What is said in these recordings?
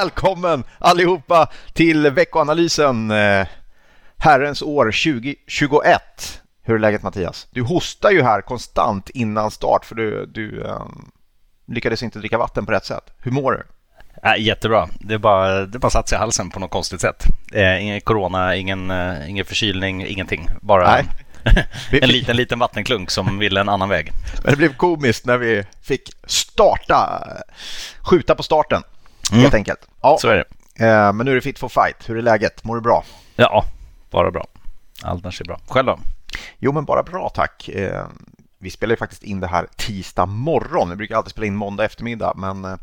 Välkommen allihopa till veckoanalysen. Eh, Herrens år 2021. Hur är läget Mattias? Du hostar ju här konstant innan start för du, du um, lyckades inte dricka vatten på rätt sätt. Hur mår du? Ja, jättebra. Det bara, det bara satt sig i halsen på något konstigt sätt. Eh, ingen corona, ingen, eh, ingen förkylning, ingenting. Bara Nej. en liten, liten vattenklunk som ville en annan väg. Men det blev komiskt när vi fick starta, skjuta på starten mm. helt enkelt. Ja. Så är det. Eh, men nu är det fit for fight. Hur är läget? Mår du bra? Ja, bara bra. Allt är bra. Själv då? Jo, men bara bra tack. Eh, vi spelar ju faktiskt in det här tisdag morgon. Vi brukar alltid spela in måndag eftermiddag, men eh,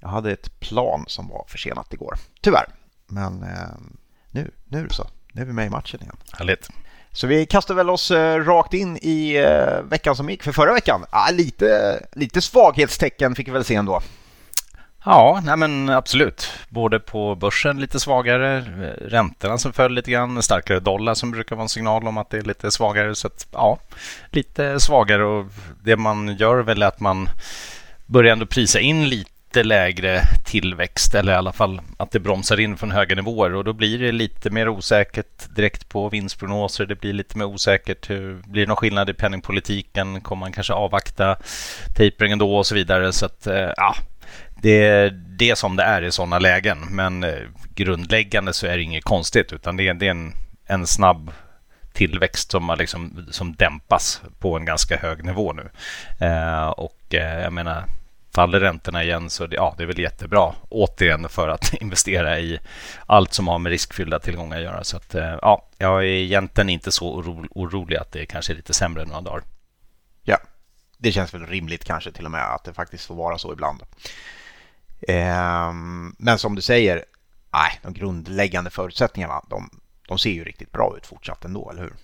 jag hade ett plan som var försenat igår. Tyvärr. Men nu, nu så. Nu är vi med i matchen igen. Härligt. Så vi kastar väl oss rakt in i veckan som gick. För förra veckan, ah, lite, lite svaghetstecken fick vi väl se ändå. Ja, nej men absolut. Både på börsen lite svagare, eh, räntorna som föll lite grann, starkare dollar som brukar vara en signal om att det är lite svagare. Så att, ja, lite svagare och det man gör väl är att man börjar ändå prisa in lite lägre tillväxt eller i alla fall att det bromsar in från höga nivåer och då blir det lite mer osäkert direkt på vinstprognoser. Det blir lite mer osäkert. Hur, blir det någon skillnad i penningpolitiken? Kommer man kanske avvakta taperingen då och så vidare? Så att eh, ja, det är det som det är i sådana lägen. Men eh, grundläggande så är det inget konstigt utan det är, det är en, en snabb tillväxt som, liksom, som dämpas på en ganska hög nivå nu. Eh, och eh, jag menar, faller räntorna igen så det, ja, det är väl jättebra återigen för att investera i allt som har med riskfyllda tillgångar att göra. Så att, eh, ja, jag är egentligen inte så oro, orolig att det kanske är lite sämre några dagar. Ja, det känns väl rimligt kanske till och med att det faktiskt får vara så ibland. Ehm, men som du säger, nej, de grundläggande förutsättningarna, de, de ser ju riktigt bra ut fortsatt ändå, eller hur?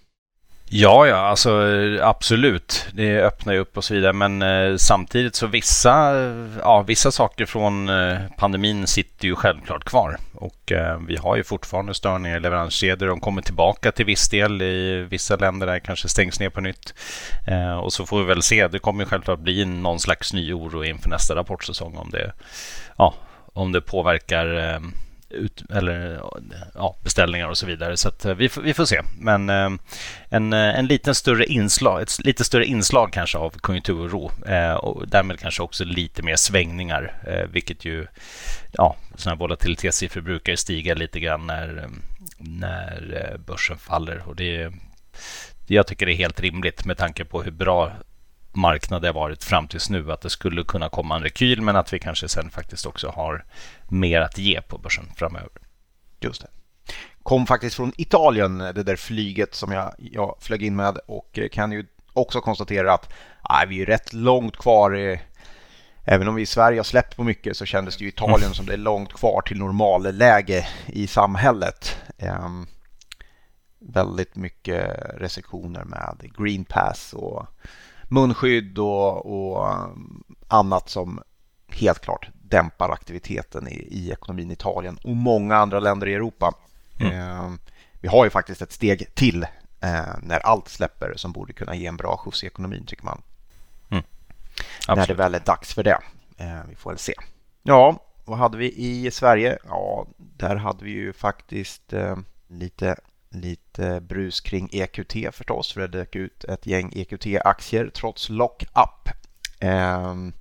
Ja, ja, alltså eh, absolut. Det öppnar ju upp och så vidare. Men eh, samtidigt så vissa, ja, vissa saker från eh, pandemin sitter ju självklart kvar. Och eh, vi har ju fortfarande störningar i leveranskedjor. De kommer tillbaka till viss del i vissa länder där det kanske stängs ner på nytt. Eh, och så får vi väl se. Det kommer ju självklart bli någon slags ny oro inför nästa rapportsäsong om det, ja, om det påverkar eh, ut, eller, ja, beställningar och så vidare. Så att, eh, vi, vi får se. Men eh, en, eh, en liten större inslag, ett lite större inslag kanske av konjunkturoro och därmed kanske också lite mer svängningar, vilket ju ja, sådana här volatilitetssiffror brukar stiga lite grann när, när börsen faller. Och det, jag tycker det är helt rimligt med tanke på hur bra marknad det har varit fram tills nu. Att det skulle kunna komma en rekyl men att vi kanske sen faktiskt också har mer att ge på börsen framöver. Just det. Kom faktiskt från Italien, det där flyget som jag, jag flög in med och kan ju också konstatera att nej, vi är rätt långt kvar. Även om vi i Sverige har släppt på mycket så kändes det i Italien mm. som det är långt kvar till normalläge i samhället. Um, väldigt mycket restriktioner med green pass och munskydd och, och annat som helt klart dämpar aktiviteten i, i ekonomin i Italien och många andra länder i Europa. Mm. Eh, vi har ju faktiskt ett steg till eh, när allt släpper som borde kunna ge en bra skjuts i ekonomin tycker man. Mm. När det väl är dags för det. Eh, vi får väl se. Ja, vad hade vi i Sverige? Ja, där hade vi ju faktiskt eh, lite lite brus kring EQT förstås, för det dök ut ett gäng EQT-aktier trots lock-up. Ehm,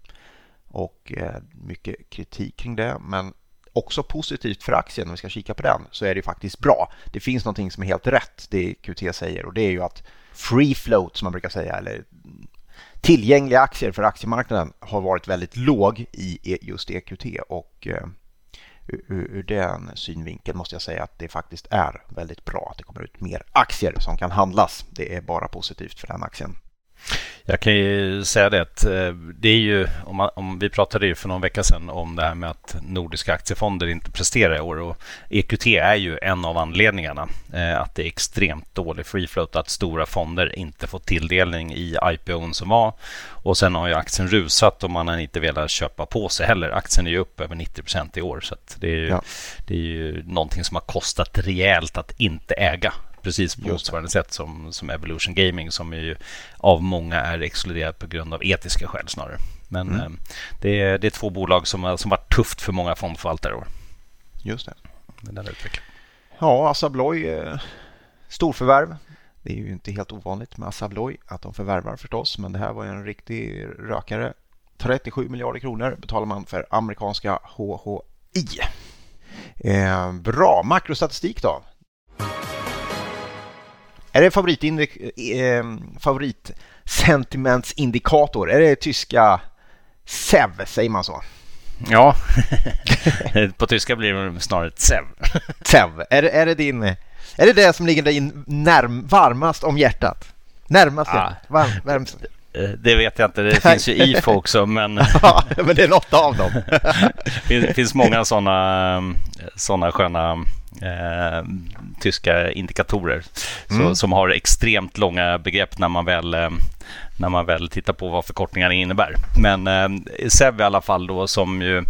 och eh, mycket kritik kring det, men också positivt för aktien om vi ska kika på den så är det faktiskt bra. Det finns någonting som är helt rätt det QT säger och det är ju att free float som man brukar säga eller tillgängliga aktier för aktiemarknaden har varit väldigt låg i e, just EQT och eh, ur, ur den synvinkeln måste jag säga att det faktiskt är väldigt bra att det kommer ut mer aktier som kan handlas. Det är bara positivt för den aktien. Jag kan ju säga det att eh, det är ju, om, man, om, vi pratade ju för någon vecka sedan om det här med att nordiska aktiefonder inte presterar i år och EQT är ju en av anledningarna. Eh, att det är extremt dålig free float, att stora fonder inte fått tilldelning i IPOn som var. Och sen har ju aktien rusat och man har inte velat köpa på sig heller. Aktien är ju upp över 90 procent i år så det är, ju, ja. det är ju någonting som har kostat rejält att inte äga precis på motsvarande sätt som, som Evolution Gaming som ju av många är exkluderat på grund av etiska skäl snarare. Men mm. eh, det, är, det är två bolag som, som varit tufft för många fondförvaltare i år. Just det. Den utvecklingen. Ja, Assa Abloy, eh, storförvärv. Det är ju inte helt ovanligt med Assa Abloy att de förvärvar förstås, men det här var en riktig rökare. 37 miljarder kronor betalar man för amerikanska HHI. Eh, bra, makrostatistik då. Är det eh, favoritsentimentsindikator? Är det tyska SEV, säger man så? Ja, på tyska blir det snarare SEV. SEV, är, är, det din, är det det som ligger dig närm, varmast om hjärtat? Närmast Ah. Varm, varmst. Eh, Det vet jag inte. Det finns ju IFO också, men Ja, men det är något av dem. det finns många sådana såna sköna eh, tyska indikatorer så, Mm. som har extremt långa begrepp när man väl eh, när man väl tittar på vad förkortningarna innebär. Men eh, SEV i alla fall då som ju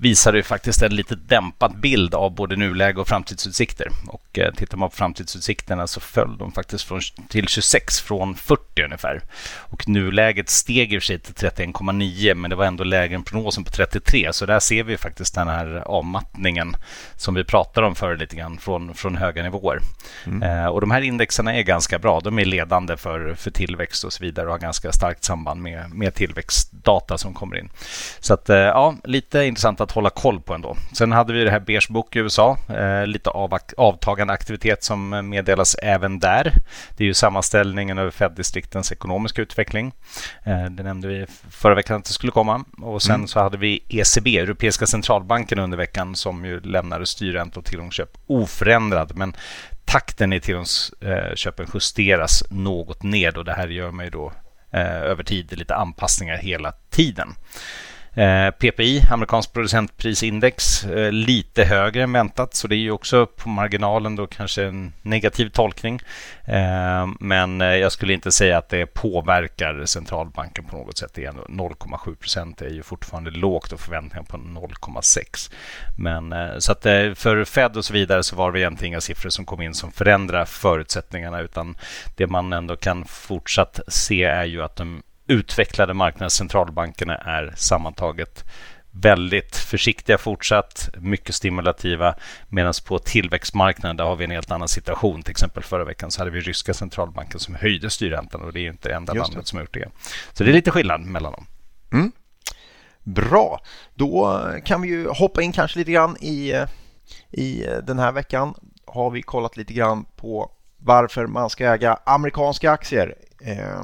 visar ju faktiskt en lite dämpad bild av både nuläge och framtidsutsikter. Och eh, tittar man på framtidsutsikterna så föll de faktiskt från, till 26 från 40 ungefär. Och nuläget steg i och för sig till 31,9 men det var ändå lägre än prognosen på 33. Så där ser vi faktiskt den här avmattningen som vi pratade om förr lite grann från, från höga nivåer. Eh, och de här indexerna är ganska bra. De är ledande för, för tillväxt och så vidare och har ganska starkt samband med, med tillväxtdata som kommer in. Så att, eh, ja, lite intressant att hålla koll på ändå. Sen hade vi det här Beige Book i USA. Eh, lite av, avtagande aktivitet som meddelas även där. Det är ju sammanställningen över Fed-distriktens ekonomiska utveckling. Eh, det nämnde vi förra veckan att det skulle komma. Och sen Mm. så hade vi ECB, Europeiska centralbanken under veckan som ju lämnade styrränta och tillgångsköp oförändrad. Men takten i tillgångsköpen justeras något ned och det här gör man ju då eh, över tid lite anpassningar hela tiden. Eh, PPI, amerikansk producentprisindex, eh, lite högre än väntat så det är ju också på marginalen då kanske en negativ tolkning. Eh, men jag skulle inte säga att det påverkar centralbanken på något sätt. 0,7 procent är ju fortfarande lågt och förväntningar på 0,6. Men så att för Fed och så vidare så var det egentligen inga siffror som kom in som förändrar förutsättningarna utan det man ändå kan fortsatt se är ju att de utvecklade marknadscentralbankerna är sammantaget väldigt försiktiga fortsatt, mycket stimulativa. Medan på tillväxtmarknaden där har vi en helt annan situation. Till exempel förra veckan så hade vi ryska centralbanken som höjde styrräntan och det är ju inte enda det. landet som har gjort det. Så det är lite skillnad mellan dem. Bra, då kan vi ju hoppa in kanske lite grann i, i den här veckan. Har vi kollat lite grann på varför man ska äga amerikanska aktier. Eh,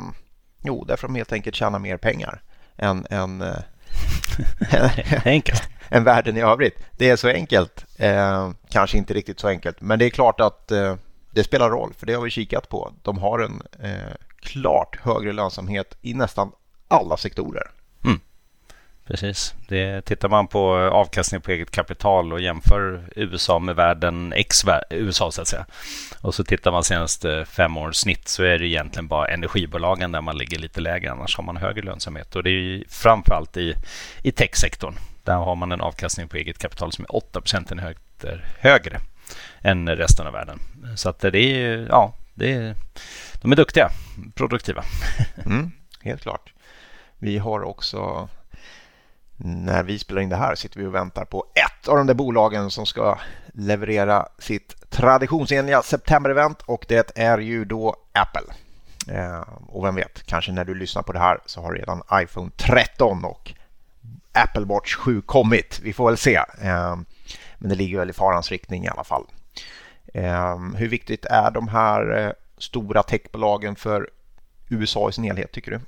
jo, därför de helt enkelt tjänar mer pengar än, än, eh, Enkelt. än världen i övrigt. Det är så enkelt. Eh, kanske inte riktigt så enkelt, men det är klart att eh, det spelar roll, för det har vi kikat på. De har en eh, klart högre lönsamhet i nästan alla sektorer. Precis. Det, tittar man på eh, avkastning på eget kapital och jämför USA med världen ex USA så att säga. Och så tittar man senaste eh, fem års snitt så är det egentligen bara energibolagen där man ligger lite lägre. Annars har man högre lönsamhet. Och det är ju framförallt i, i techsektorn. Där har man en avkastning på eget kapital som är 8 procentenheter högre än resten av världen. Så att det är ja, det är, de är duktiga, produktiva. Mm, helt klart. Vi har också, när vi spelar in det här, sitter vi och väntar på ett av de där bolagen som ska leverera sitt traditionsenliga september-event och det är ju då Apple. Eh, och vem vet, kanske när du lyssnar på det här så har redan iPhone 13 och Apple Watch 7 kommit. Vi får väl se. Eh, men det ligger väl i farans riktning i alla fall. Eh, hur viktigt är de här stora techbolagen för USA i sin helhet tycker du?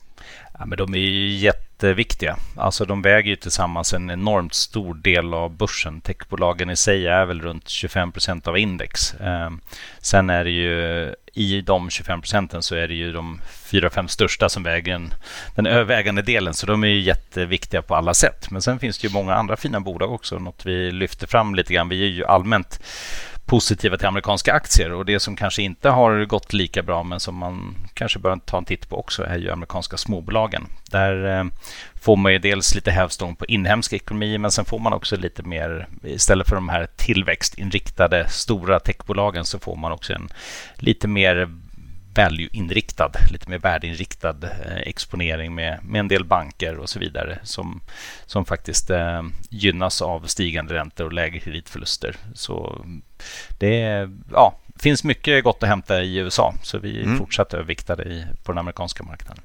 Ja, men de är ju jätteviktiga. Alltså de väger ju tillsammans en enormt stor del av börsen. Techbolagen i sig är väl runt 25 procent av index. Eh, sen är det ju i de 25 procenten så är det ju de fyra, fem största som väger en, den övervägande delen. Så de är ju jätteviktiga på alla sätt. Men sen finns det ju många andra fina bolag också. Något vi lyfter fram lite grann. Vi är ju allmänt positiva till amerikanska aktier och det som kanske inte har gått lika bra men som man kanske bör ta en titt på också är ju amerikanska småbolagen. Där eh, får man ju dels lite hävstång på inhemsk ekonomi men sen får man också lite mer, istället för de här tillväxtinriktade stora techbolagen så får man också en lite mer value-inriktad, lite mer värdeinriktad eh, exponering med, med en del banker och så vidare som, som faktiskt eh, gynnas av stigande räntor och lägre kreditförluster. Så det ja, finns mycket gott att hämta i USA så vi mm. fortsatt överviktade i, på den amerikanska marknaden.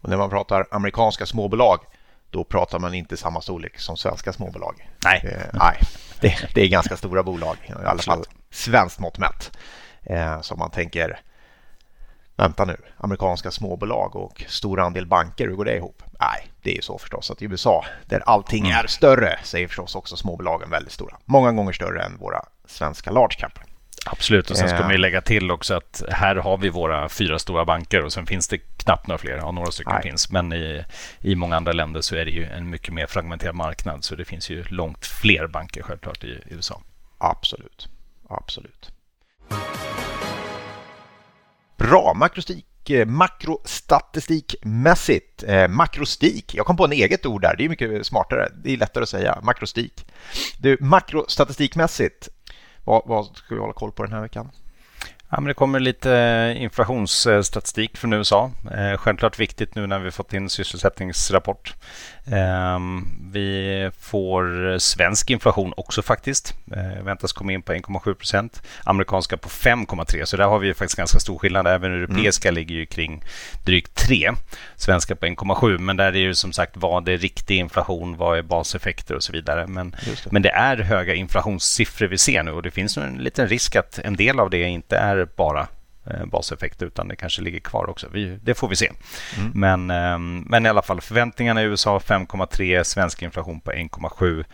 Och när man pratar amerikanska småbolag då pratar man inte samma storlek som svenska småbolag. Nej, eh, nej det, det, är ganska stora bolag, i alla fall svenskt mått mätt. Eh, som man tänker, vänta nu, amerikanska småbolag och stor andel banker, hur går det ihop? Nej, det är ju så förstås att i USA, där allting mm. är större, så är förstås också småbolagen väldigt stora. Många gånger större än våra svenska large cap. Absolut, och sen ska man ju lägga till också att här har vi våra fyra stora banker och sen finns det knappt några fler. Ja, några stycken Nej. finns, men i, i många andra länder så är det ju en mycket mer fragmenterad marknad. Så det finns ju långt fler banker självklart i USA. Absolut, absolut. Bra, makrostik eh, makrostatistikmässigt. Eh, makrostik, jag kom på en eget ord där, det är mycket smartare. Det är lättare att säga, makrostik. Du, makrostatistikmässigt, vad, vad ska vi hålla koll på den här veckan? Ja, men det kommer lite inflationsstatistik från USA. Eh, självklart viktigt nu när vi fått in sysselsättningsrapport. Ehm, vi får svensk inflation också faktiskt. Eh, väntas komma in på 1,7 procent. Amerikanska på 5,3 så där har vi faktiskt ganska stor skillnad. Även europeiska mm. ligger ju kring drygt 3. Svenska på 1,7 men där är ju som sagt vad är riktig inflation, vad är baseffekter och så vidare. Men det. men det är höga inflationssiffror vi ser nu och det finns en liten risk att en del av det inte är bara Eh, baseffekt utan det kanske ligger kvar också. Vi, det får vi se. Mm. Men, ehm, men i alla fall förväntningarna i USA 5,3, svensk inflation på 1,7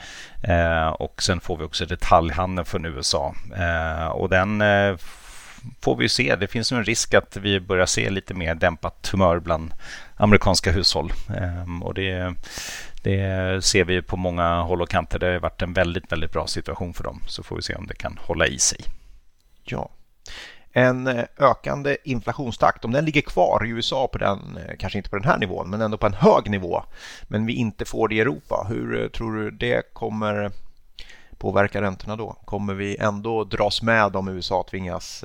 eh, och sen får vi också detaljhandeln från USA eh, och den får vi se. Det finns en risk att vi börjar se lite mer dämpat humör bland amerikanska hushåll ehm, och det det ser vi på många håll och kanter. Det har varit en väldigt, väldigt bra situation för dem. Så får vi se om det kan hålla i sig. Ja, en eh, ökande inflationstakt, om den ligger kvar i USA på den, eh, kanske inte på den här nivån, men ändå på en hög nivå, men vi inte får det i Europa, hur eh, tror du det kommer påverka räntorna då? Kommer vi ändå dras med om USA tvingas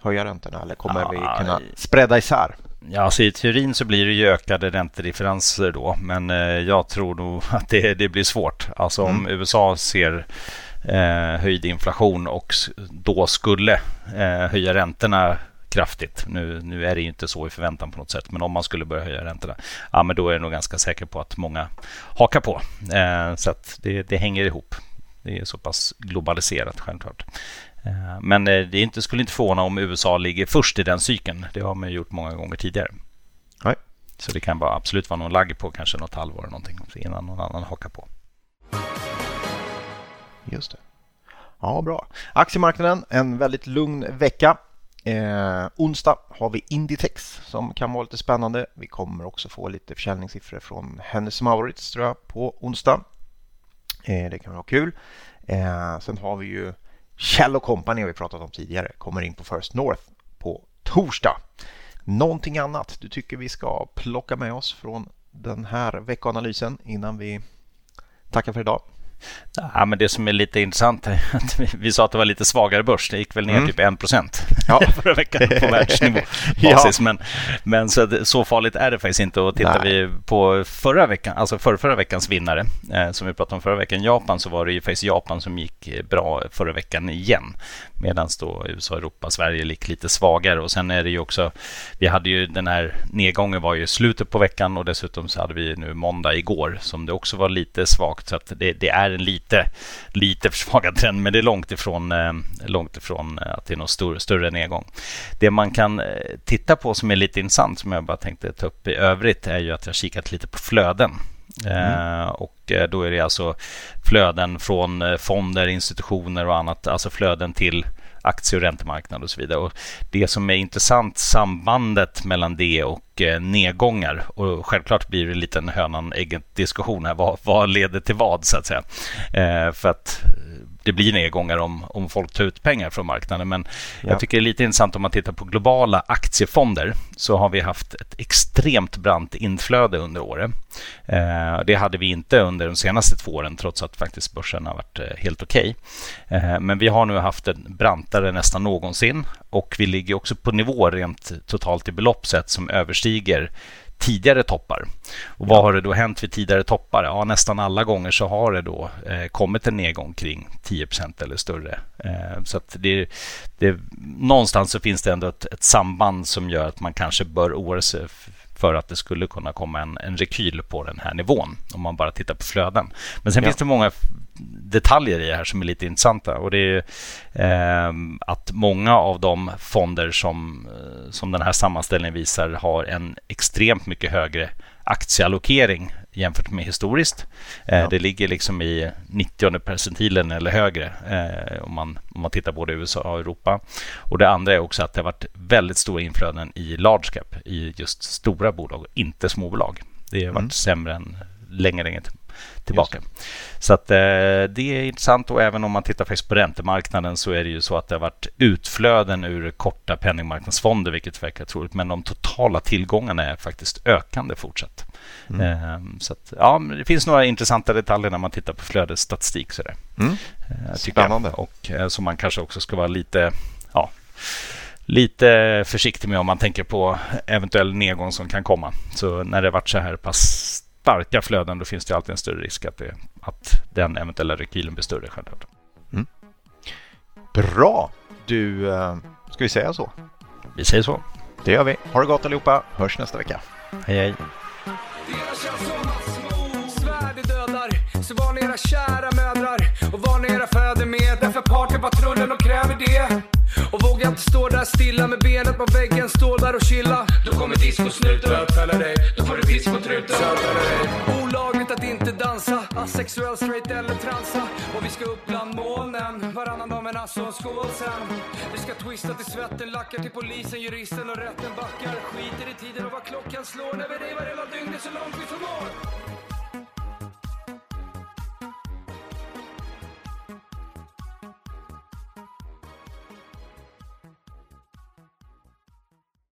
höja räntorna eller kommer ja, vi kunna spreada isär? Ja, alltså I teorin så blir det ju ökade räntedifferenser då, men jag tror nog att det, det blir svårt. Alltså om mm. USA ser eh, höjd inflation och då skulle eh, höja räntorna kraftigt. Nu, nu är det inte så i förväntan på något sätt, men om man skulle börja höja räntorna, ja, men då är jag nog ganska säker på att många hakar på. Eh, så det, det hänger ihop. Det är så pass globaliserat självklart. Eh, men eh, det inte, skulle inte förvåna om USA ligger först i den cykeln. Det har man gjort många gånger tidigare. Nej. Så det kan bara absolut vara någon lagg på kanske något halvår eller någonting innan någon annan hakar på. Just det. Ja, bra. Aktiemarknaden, en väldigt lugn vecka. Eh, onsdag har vi Inditex som kan vara lite spännande. Vi kommer också få lite försäljningssiffror från Hennes Mauritz tror jag på onsdag. Eh, det kan vara kul. Eh, sen har vi ju Kjell Company har vi pratat om tidigare. Kommer in på First North på torsdag. Någonting annat du tycker vi ska plocka med oss från den här veckoanalysen innan vi tackar för idag? Ja, men det som är lite intressant är att vi sa att det var lite svagare börs. Det gick väl ner mm. typ 1 procent ja. förra veckan på världsnivå. ja. men, men så, så farligt är det faktiskt inte. Och tittar Nej. vi på förra veckan, alltså för förra veckans vinnare, eh, som vi pratade om förra veckan, Japan, så var det ju faktiskt Japan som gick bra förra veckan igen. Medan då USA, Europa, Sverige gick lite svagare. Och sen är det ju också, vi hade ju den här nedgången var ju slutet på veckan och dessutom så hade vi nu måndag igår som det också var lite svagt. Så att det, det är en lite, lite försvagad trend, men det är långt ifrån, eh, långt ifrån eh, att det är någon stor, större nedgång. Det man kan eh, titta på som är lite intressant, som jag bara tänkte ta upp i övrigt, är ju att jag kikat lite på flöden. Mm. Eh, och då är det alltså flöden från fonder, institutioner och annat, alltså flöden till aktie och räntemarknad och så vidare. Och det som är intressant, sambandet mellan det och eh, nedgångar. Och självklart blir det lite en hönan ägget diskussion här. Vad, vad, leder till vad så att säga? Eh, för att det blir nedgångar om, om folk tar ut pengar från marknaden. Men ja. jag tycker det är lite intressant om man tittar på globala aktiefonder så har vi haft ett extremt brant inflöde under året. Eh, det hade vi inte under de senaste två åren trots att faktiskt börsen har varit eh, helt okej. Okay. Eh, men vi har nu haft en brantare nästan någonsin och vi ligger också på nivå rent totalt i belopp sett som överstiger tidigare toppar. Och vad har det då hänt vid tidigare toppar? Ja, nästan alla gånger så har det då eh, kommit en nedgång kring 10% eller större. Eh, så att det, det, någonstans så finns det ändå ett, ett samband som gör att man kanske bör oroa sig för att det skulle kunna komma en, en rekyl på den här nivån om man bara tittar på flöden. Men sen ja. finns det många detaljer i det här som är lite intressanta. Och det är eh, att många av de fonder som, eh, som den här sammanställningen visar har en extremt mycket högre aktieallokering jämfört med historiskt. Eh, ja. Det ligger liksom i 90 percentilen eller högre eh, om, man, om man tittar både USA och Europa. Och Det andra är också att det har varit väldigt stora inflöden i large cap, i just stora bolag, inte småbolag. Det har varit mm. sämre än länge, länge tillbaka. Så att, eh, det är intressant och även om man tittar faktiskt på räntemarknaden så är det ju så att det har varit utflöden ur korta penningmarknadsfonder vilket verkar troligt. Men de totala tillgångarna är faktiskt ökande fortsatt. Mm. Eh, så att, ja, det finns några intressanta detaljer när man tittar på flödesstatistik. Så mm. eh, Spännande. Jag. Och eh, som man kanske också ska vara lite ja, lite försiktig med om man tänker på eventuell nedgång som kan komma. Så när det varit så här pass starka flöden då finns det alltid en större risk att, det, att den eventuella rekylen blir större. Självklart. Mm. Bra! Du, eh, ska vi säga så? Vi säger så. Det gör vi. Ha det gott allihopa. Hörs nästa vecka. Hej hej. Så var ni era kära mödrar och var ni era fäder med Därför partypatrullen och kräver det och vågar inte stå där stilla med benet på väggen, stå där och chilla. Då kommer discosnuten. Bötfäller dig, då piss på truten. Olagligt att inte dansa, asexuell, straight eller transa. Och vi ska upp bland molnen, varannan dag med alltså en skål sen. Vi ska twista till svetten, lackar till polisen, juristen och rätten backar. Skiter i tiden och vad klockan slår när vi revar hela dygnet så långt vi förmår